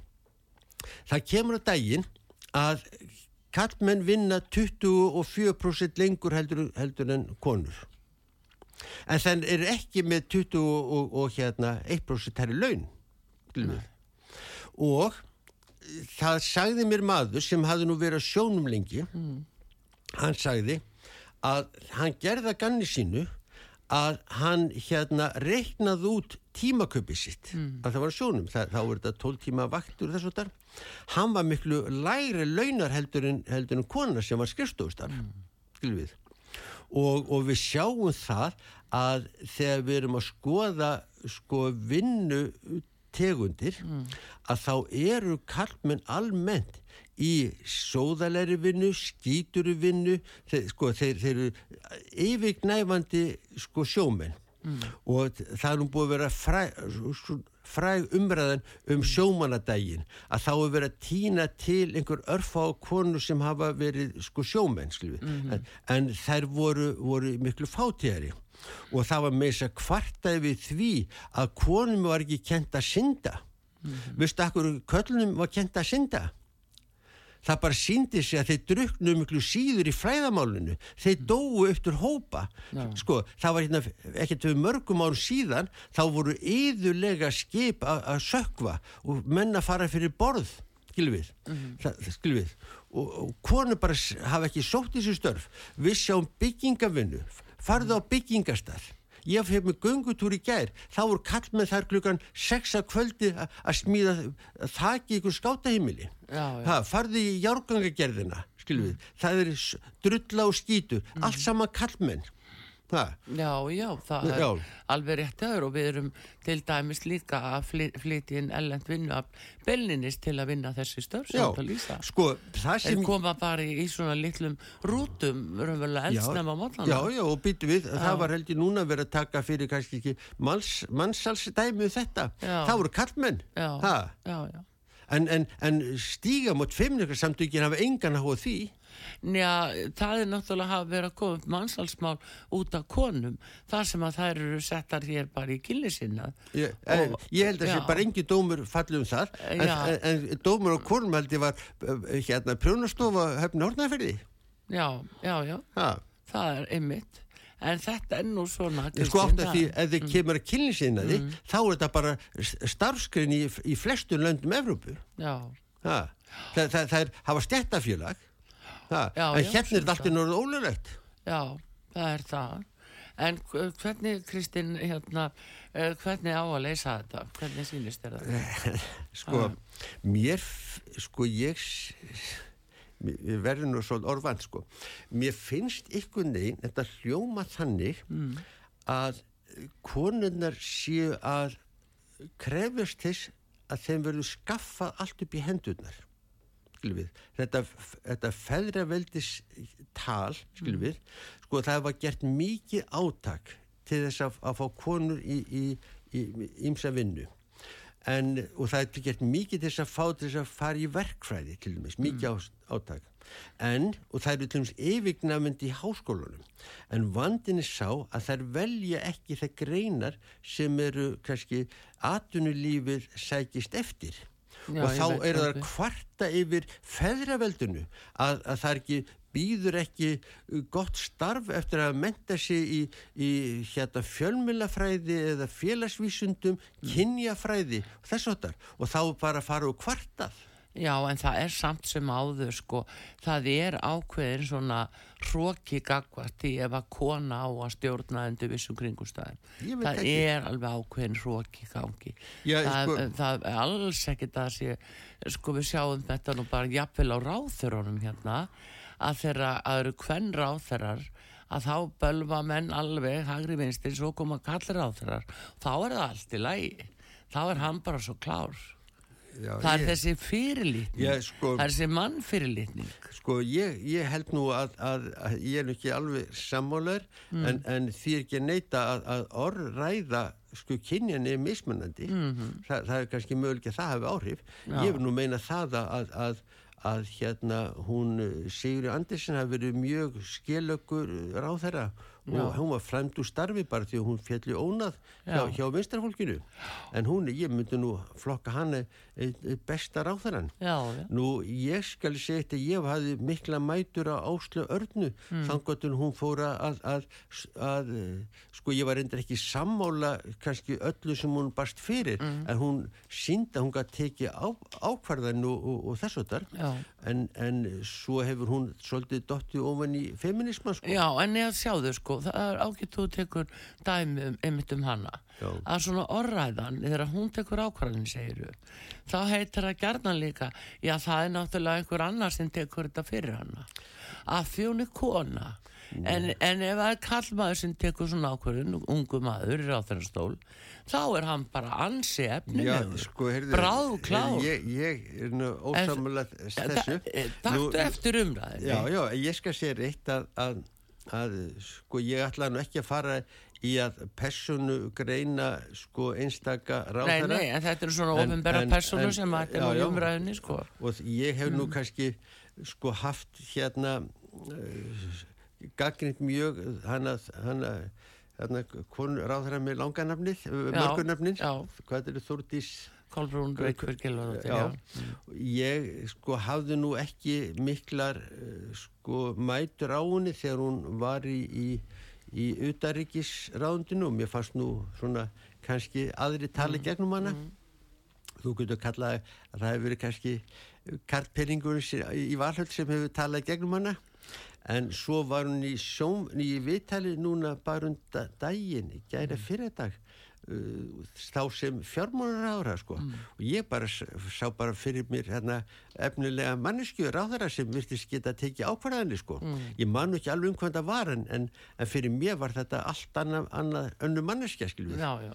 Það kemur á daginn að kallmenn vinna 24% lengur heldur, heldur en konur. En þann er ekki með 20 og, og hérna 1% herri laun við. og það sagði mér maður sem hafði nú verið sjónum lengi hann sagði að hann gerða ganni sínu að hann hérna reiknaði út tímaköpi sitt. Að það var sjónum, það, þá er þetta 12 tíma vaktur þess og þar hann var miklu læri launar heldur en, heldur en kona sem var skrifstofustar mm. við? Og, og við sjáum það að þegar við erum að skoða sko vinnu tegundir að þá eru kallmenn almennt í skíturu vinnu þeir, sko, þeir, þeir eru yfirgnæfandi sko sjómenn. Og það er nú búið að vera fræ, svo- fræg umræðan um sjómanadaginn að þá er verið að týna til einhver örfá konu sem hafa verið sko sjómenn mm en, en þær voru, voru miklu fátíðari. Og það var með þess að kvartaði við því að konum var ekki kent að synda. Veistu akkur köllunum var kent að synda það bara síndi sig að þeir druknu miklu síður í fræðamálinu. Þeir dóu eftir hópa. Já. sko, það var hérna ekkert við mörgum árum síðan þá voru yðurlega skip að sökva og menna fara fyrir borð skilum við, mm skilum við. Og, og konu bara hafa ekki sótt þessu störf. Við sjáum byggingavinnu farðu á byggingastað ég hef með göngutúr í gær. Þá voru kall með þær klukkan 6 að kvöldi að smíða þakki ykkur ha, farði í járgangagerðina við, það er drulla og skítur. Allt saman kallmenn Já, já, það er Já. alveg rétt aður og við erum til dæmis líka að fly- flytja inn ellend vinnu af bellinis til að vinna þessi störf sem já, þú lýsa. sko það sem koma bara í, í svona litlum rútum, raunverulega eldsnæma mótlana. Já, já, og býtu við, það var held ég núna verið að taka fyrir kannski ekki manns, mannsalsdæmi um þetta, Já. það voru kallmenn Já, ha, já, já. en, en, en stíga mot feimleikar samtökin hafa engan að hóa því Njá, það er náttúrulega hafa verið að koma upp mannsalsmál út af konum, þar sem að þær eru settar hér bara í killi sinna. ég, en, Og- ég held að sé já. bara engi dómur fallið um það en, en, en dómur á konum held ég var uh, hérna prjónastofa höfn Hortnaferði Já, já, já, ha, það er einmitt. En þetta er nú svona... Sko átt að því það- ef þið kemur að kynlýsinnaði Mm. þá er þetta bara starfskrin í, í flestum löndum Evrópu Já, Ha. Það, það, það er hafa stjættafélag ha. Já, en hérna er þetta norðu ólulegt já, það er það. En hv- hvernig, Kristinn, hérna, eh, hvernig á að leysa þetta? Hvernig sýnist þér það? (laughs) sko, mér f- sko ég mér- verðum nú svolítið orðvand sko mér finnst ykkur neginn þetta hljóma þannig Mm. að konunnar séu að krefjast þess að þeim verður skaffað allt upp í hendurnar skilum við, þetta, þetta feðraveldis tal, skilum við sko það var gert mikið átak til þess að, að fá konur í, í, í, í ímsa vinnu. En, og það er gert mikið til þess að fá til þess að fara í verkfræði til dæmis, mikið á, átak. En, og það eru til dæmis yfirgnafindi í háskólanum en vandin er sá að þær velja ekki þeir greinar sem eru kannski atvinnulífið sækist eftir Já, og þá eru það að kvarta yfir feðraveldinu að, að það ekki býður ekki uh, gott starf eftir að menta sig í, í hérna fjölmilafræði eða félagsvísundum, kynjafræði og þess að og þá bara fara og kvartað Já, en það er samt sem áður, sko, það er ákveðin svona hróki gagvart í ef að kona á að stjórna undir vissum veit Það ekki. er alveg ákveðin hróki gangi. Já, það, sko- það er alls ekki það sé, sko við sjáum þetta nú bara jafnvel á ráþurunum hérna, að þeirra, að eru hvern ráþurar, að þá bölva menn alveg hagri vinstri, svo koma kallir ráþurar, þá er það allt í lagi. Þá er hann bara svo klár. Já, Það er ég, þessi fyrirlitning, sko- það er þessi mannfyrirlitning. Sko ég, ég held nú að, að, að ég er ekki alveg sammálar en, en því er ekki neyta að, að orðræða sko kynjan er mismunandi Þa, það er kannski mögulega að það hafi áhrif Já. ég vil nú meina það að, að, að hérna hún Sigri Andersen hafi verið mjög skilöggur ráðherra og Já. hún var fremd úr starfi bara því að hún fjalli ónað hjá, Já. hjá vinstarfólkinu en hún, ég myndi nú flokka hann besta já. Nú, ég skal segja þetta, ég hafði mikla mætur á Áslu Örnu, mm. þangatun hún fóra að, að, að, eh, sko ég var endur ekki sammála kannski öllu sem hún barst fyrir, en hún sínda, hún gæti tekið á, ákvarðan og, og, og þess og þar, en, en svo hefur hún svolítið dottið ofan í feminisman, sko. Já, en ég sjáðu sko, það er ágætt þú tekur dæmi um, einmitt um hana. Já. Að svona orræðan, þegar hún tekur ákvarðin, segiru, þá heitir það gerðan líka, já það er náttúrulega einhver annar sem tekur þetta fyrir hana. Að er kona. En, en ef það er kallmaður sem tekur svona ákvarðin, ungu maður í ráþærastól, þá er hann bara ansi efnilegur. sko, Bráð klár. Ég, ég er nú ósamlega þessu. Taktu Nú- eftir umræðinu. Já, já, ég skal segja reitt að, að, að sko ég ætla nú ekki að fara í að personu greina sko einstaka Nei, ráðherra nei, en þetta eru svona ofinbæra persónu en- sem að er já. umræðinni, sko. og ég hef Mm. nú kannski sko haft hérna uh, gaggrind mjög hana, hana, hana konu ráðherra með langanafnið, mörgunafnin já. hvað er Þúrdís Kolbrún já. ég sko hafði nú ekki miklar eh, sko mætur á henni þegar hún var í, í, í utaríkisráðundinu og mér fannst nú svona kannski aðri tali Mm. gegnum hana. Þú getur kallað að það hefur verið kannski kartpenningur í valhöld sem hefur talað gegnum hana. En svo var hún í sjón, í vitali núna bara um da, daginn, gæra fyrir dag uh, þá sem fjármónar ára sko mm. og ég bara sá bara fyrir mér hérna efnilega manneskjur á þeirra sem virtist geta tekið ákvarðanir sko ég man nú ekki alveg um hvað það var en, en, en fyrir mér var þetta allt annað, annað önnu manneskja skilur við já, já.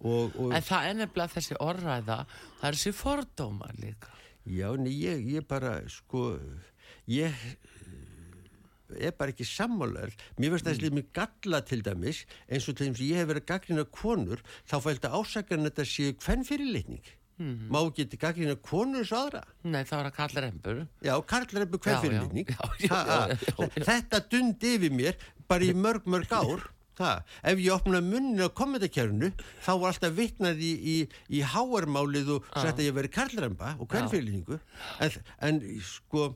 og, og En það er nefnilega þessi orðræða, það er þessi fordómar líka. Já, nei, ég, ég bara, sko, ég er bara ekki sammálar. Mér finnst það mm. með galla til dæmis, eins og til dæmis ég hef verið gaggrina konur, þá ásakarinn að þetta séu hvern fyrirlitning. Mm. Má geti gaggrina konur svo aðra. Nei, það var að kalla reymbur. Já, Karl er Já, hvern já, fyrirlitning. já, já, já. Þetta dundi yfir mér bara í mörg, mörg ár. Það, ef ég opnaði munni á kommentarkerfinu þá var alltaf vitnað í, í, í háarmálið og sagt að ég veri karlremba og kvennfylgningu en, en sko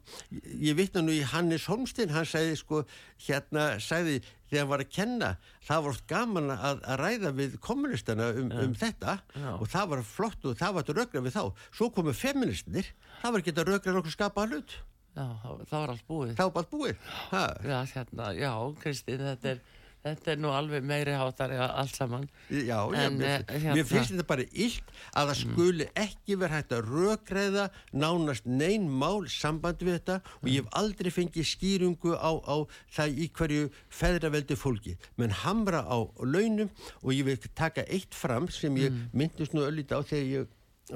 ég vitna nú í Hannes Holmstein hann sagði sko hérna sagði þegar hann var að kenna það var oft gaman að, að ræða við kommunistana um, um þetta Já. og það var flott og það var að rögra við þá. Svo komu feministnir það var ekki að rögra nokkuð skapa hlut. Já, það, var allt búið. það var bara búið. Ha. Já, hérna, já, Kristín, þetta er, þetta er nú alveg meiri hátar allt saman. Já, já, En, mér, eh, hérna- mér finnst þetta bara illt að það skuli ekki vera hægt að rökræða nánast neyn mál sambandi við þetta og ég hef aldrei fengið skýringu á, á það í hverju feðraveldi fólki, menn hamra á launum og ég vil taka eitt fram sem ég myndist nú öllítið á þegar ég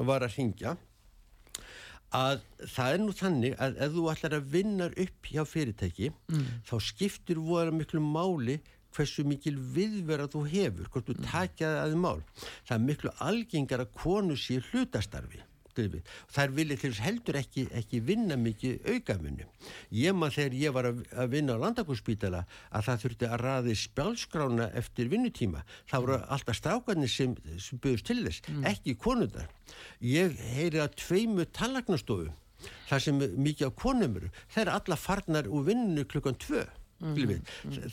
var að ringja að það er nú þannig að ef þú ætlar að vinna upp hjá fyrirtæki þá skiptir voru miklu máli hversu mikil viðvera þú hefur, hvort þú takja það að mál. Það er miklu algengar að konu sé hlutastarfi. skilurðu. Þær vilja til þess heldur ekki, ekki vinna mikið aukamunni. Ég maður þegar ég var að, að vinna á landakúrspítala að það þurfti að raði spjálskrána eftir vinnutíma. Það voru alltaf strákarnir sem, sem byggðust til þess, ekki konundar. Ég heyri að tveimu tallagnastofu það sem mikið á konum eru, það er alla farnar úr vinninu klukkan tvö. Mm,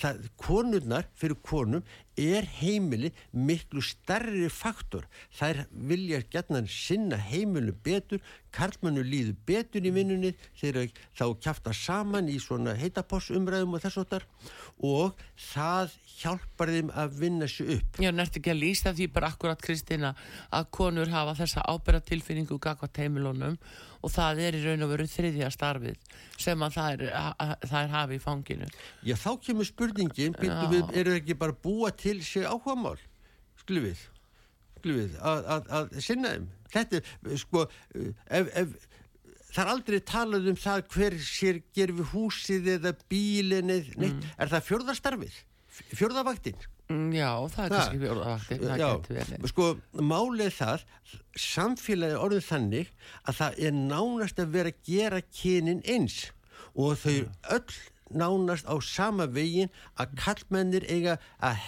það, konurnar fyrir konum er heimili miklu starri faktor. Þær vilja gætna sinna heimilu betur karlmannu líður betur í vinnunni þegar þá kjafta saman í svona heitapossumræðum og þess og þar og það hjálpar þeim að vinna sér upp. Já, nerti ekki að lýsa því bara akkurat Kristina að konur hafa þessa ábyrra tilfinningu gagvat heimilunum og það er í raun og veru þriðja starfið sem að það er, að, það er hafi í fanginu. Já, þá kemur spurningin, byrju við, eru ekki bara að búa til sig áhugamál, skulum við, skulum við, að, að, að sinna þeim. Þetta, er, sko, ef, ef, það er aldrei talað um það hver sér gerir við húsið eða bílinn eða neitt, er það fjórðastarfið, fjórðavaktin? Mm, Já, það er kannski fjórðavakti, það getur verið. sko, málið það, samfélagi orðið þannig að það er nánast að vera að gera kynin eins og þau öll nánast á sama vegin að kallmennir eiga að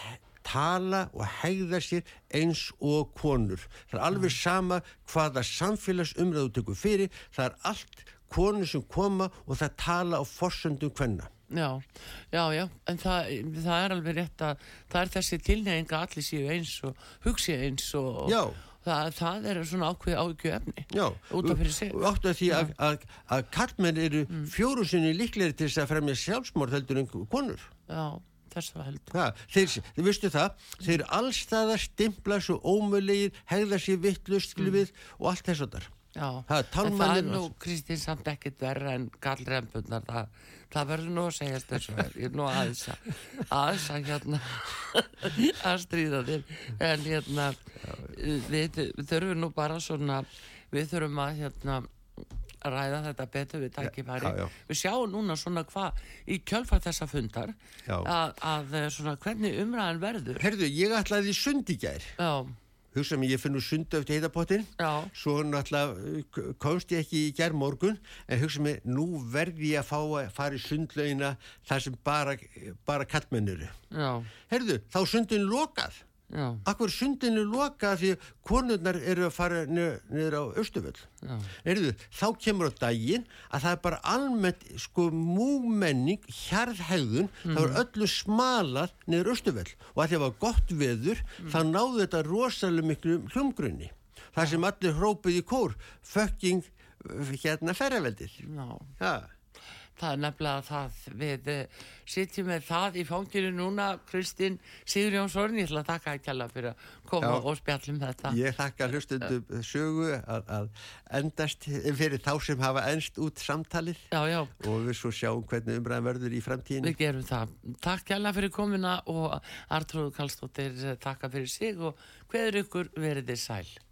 tala og hegða sér eins og konur. Það er alveg sama hvaða samfélagsumræðu tekur fyrir, það er allt konur sem koma og það tala á forsöndum hvenna. Já, já, já, en það, það er alveg rétt að það er þessi tilneying að allir séu eins og hugsi eins og Já. það, það er svona ákveð ákveð efni Já, út af fyrir sig. og áttu að því að, að, að kallmenn eru mm. fjóru sinni líklegri til þess að fremja sjálfsmórð heldur en konur. Já, þess að heldur. Ha, þeir, þið veistu það, þeir allstaðar stimpla svo ómöðlegir, hegða sér vittlust mm. við og allt þess að þar. Já, Það er en það er nú Kristín samt ekkit verra en gallrempurnar það, það verður nú að segja þessu vel ég er nú aðeins að aðeins að hérna að stríða þér en hérna við, þurfum nú bara svona við þurfum að hérna ræða þetta betur við tækifæri já, já. við sjáum núna svona hvað í kjölfar þessa fundar að, að eh, svona hvernig umræðan verður. Herðu, ég ætlaði í sund í gær, já, hugsa mér, ég finn nú sund eftir heitapottin, svo náttúrulega komst ég ekki í gær morgun, en hugsa mér, nú verði ég að fá að fara í sundlaugina þar sem bara, bara já, Herðu, þá sundin lokað. Akkur sundinu loka því konurnar eru að fara niður, á Östuföll. Erðu, þá kemur á daginn að það er bara almennt sko múmenning, hjarðhegðun, það var öllu smalað niður Östuföll og að því að það var gott veður þá náðu þetta rosalega miklu hlumgrunni. Það sem allir hrópið í kór, fucking uh, hérna ferraveldið. já Ja. Það er nefnilega það við uh, sitjum með það í fanginu núna Kristinn Sigur Jónsson ég ætla að taka ekki alveg fyrir að koma Já. og spjallum þetta. Ég þakka hlustundum sögu að, að endast fyrir þá sem hafa enst út samtalið. Já, og við svo sjáum hvernig umræðan verður í framtíðinni. við gerum það. Takk alveg fyrir komuna og Artrúðu Kallstóttir takka fyrir sig og hverður ykkur verið þið sæl